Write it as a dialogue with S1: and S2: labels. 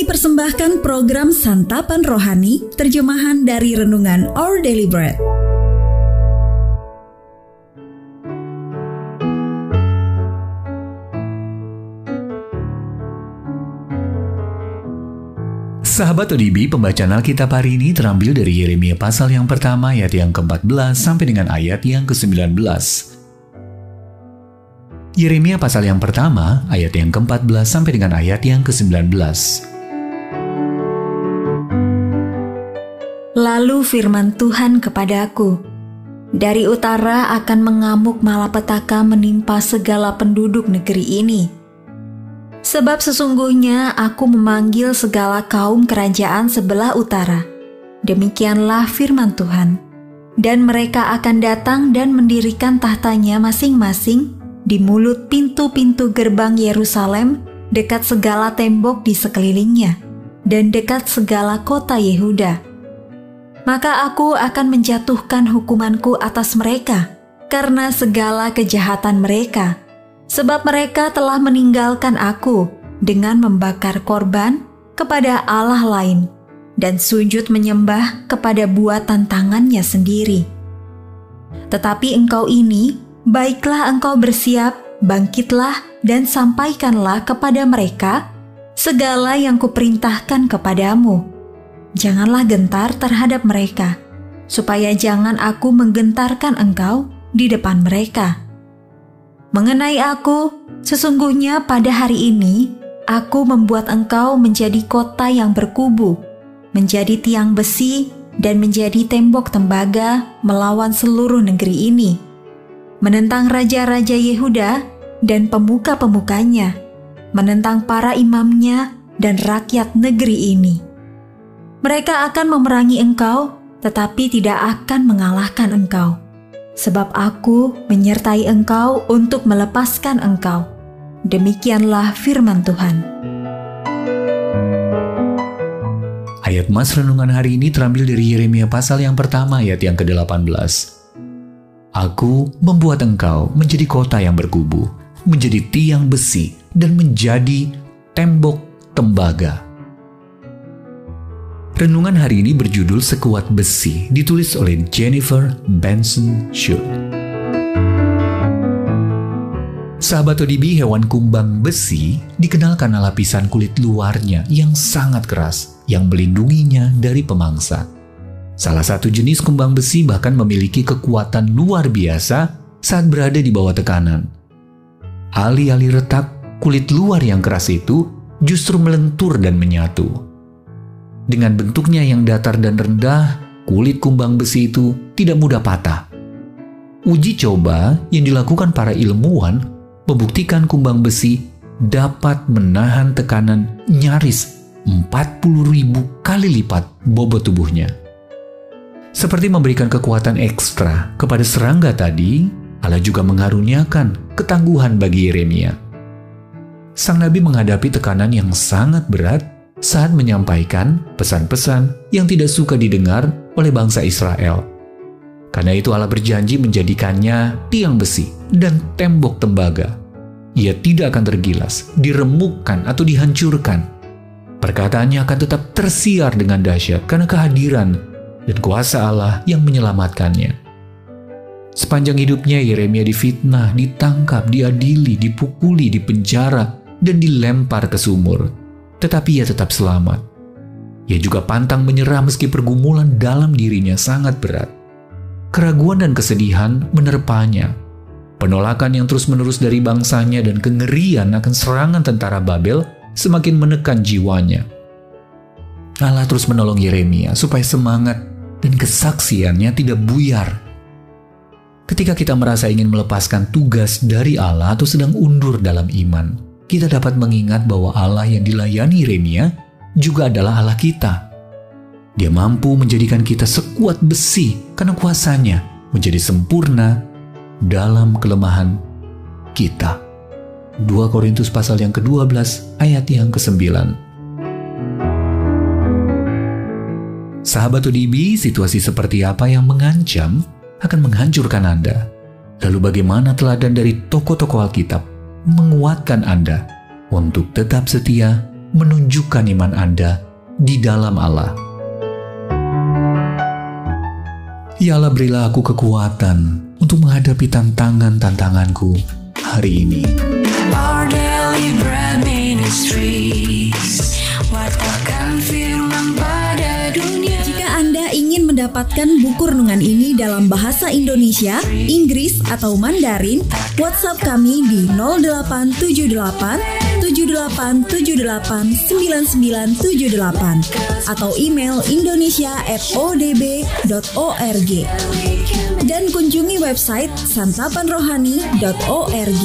S1: Kami persembahkan program Santapan Rohani, terjemahan dari Renungan Our Daily Bread.
S2: Sahabat ODB, pembacaan Alkitab hari ini terambil dari Yeremia pasal yang pertama ayat yang ke-14 sampai dengan ayat yang ke-19. Yeremia pasal yang pertama ayat yang ke-14 sampai dengan ayat yang ke-19.
S3: Lalu firman Tuhan kepadaku, dari utara akan mengamuk malapetaka menimpa segala penduduk negeri ini Sebab sesungguhnya aku memanggil segala kaum kerajaan sebelah utara. Demikianlah firman Tuhan. Dan mereka akan datang dan mendirikan tahtanya masing-masing di mulut pintu-pintu gerbang Yerusalem dekat segala tembok di sekelilingnya dan dekat segala kota Yehuda. Maka aku akan menjatuhkan hukumanku atas mereka karena segala kejahatan mereka sebab mereka telah meninggalkan aku dengan membakar korban kepada Allah lain dan sujud menyembah kepada buatan tangannya sendiri. Tetapi engkau ini, baiklah engkau bersiap, bangkitlah dan sampaikanlah kepada mereka segala yang kuperintahkan kepadamu. Janganlah gentar terhadap mereka, supaya jangan aku menggentarkan engkau di depan mereka.' Mengenai aku, sesungguhnya pada hari ini aku membuat engkau menjadi kota yang berkubu, menjadi tiang besi, dan menjadi tembok tembaga melawan seluruh negeri ini, menentang raja-raja Yehuda dan pemuka-pemukanya, menentang para imamnya dan rakyat negeri ini. Mereka akan memerangi engkau, tetapi tidak akan mengalahkan engkau sebab aku menyertai engkau untuk melepaskan engkau. Demikianlah firman Tuhan.
S2: Ayat Mas Renungan hari ini terambil dari Yeremia pasal yang pertama ayat yang ke-18. Aku membuat engkau menjadi kota yang berkubu, menjadi tiang besi, dan menjadi tembok tembaga Renungan hari ini berjudul Sekuat Besi, ditulis oleh Jennifer Benson Schultz. Sahabat ODB, hewan kumbang besi dikenal karena lapisan kulit luarnya yang sangat keras yang melindunginya dari pemangsa. Salah satu jenis kumbang besi bahkan memiliki kekuatan luar biasa saat berada di bawah tekanan. Alih-alih retak, kulit luar yang keras itu justru melentur dan menyatu. Dengan bentuknya yang datar dan rendah, kulit kumbang besi itu tidak mudah patah. Uji coba yang dilakukan para ilmuwan membuktikan kumbang besi dapat menahan tekanan nyaris 40 ribu kali lipat bobot tubuhnya. Seperti memberikan kekuatan ekstra kepada serangga tadi, Allah juga mengaruniakan ketangguhan bagi Yeremia. Sang nabi menghadapi tekanan yang sangat berat saat menyampaikan pesan-pesan yang tidak suka didengar oleh bangsa Israel. Karena itu Allah berjanji menjadikannya tiang besi dan tembok tembaga. Ia tidak akan tergilas, diremukkan atau dihancurkan. Perkataannya akan tetap tersiar dengan dahsyat karena kehadiran dan kuasa Allah yang menyelamatkannya. Sepanjang hidupnya Yeremia difitnah, ditangkap, diadili, dipukuli, dipenjara, dan dilempar ke sumur tetapi ia tetap selamat. Ia juga pantang menyerah meski pergumulan dalam dirinya sangat berat. Keraguan dan kesedihan menerpanya. Penolakan yang terus-menerus dari bangsanya dan kengerian akan serangan tentara Babel semakin menekan jiwanya. Allah terus menolong Yeremia supaya semangat dan kesaksiannya tidak buyar. Ketika kita merasa ingin melepaskan tugas dari Allah atau sedang undur dalam iman, kita dapat mengingat bahwa Allah yang dilayani Yeremia juga adalah Allah kita. Dia mampu menjadikan kita sekuat besi karena kuasanya menjadi sempurna dalam kelemahan kita. 2 Korintus pasal yang ke-12 ayat yang ke-9. Sahabat UDB, situasi seperti apa yang mengancam akan menghancurkan Anda? Lalu bagaimana teladan dari tokoh-tokoh Alkitab menguatkan Anda untuk tetap setia menunjukkan iman Anda di dalam Allah. Ya Allah berilah aku kekuatan untuk menghadapi tantangan-tantanganku hari ini.
S4: Our daily bread ministries
S3: mendapatkan buku renungan ini dalam bahasa Indonesia, Inggris, atau Mandarin, WhatsApp kami di 0878 7878 9978 atau email indonesia@odb.org dan kunjungi website santapanrohani.org.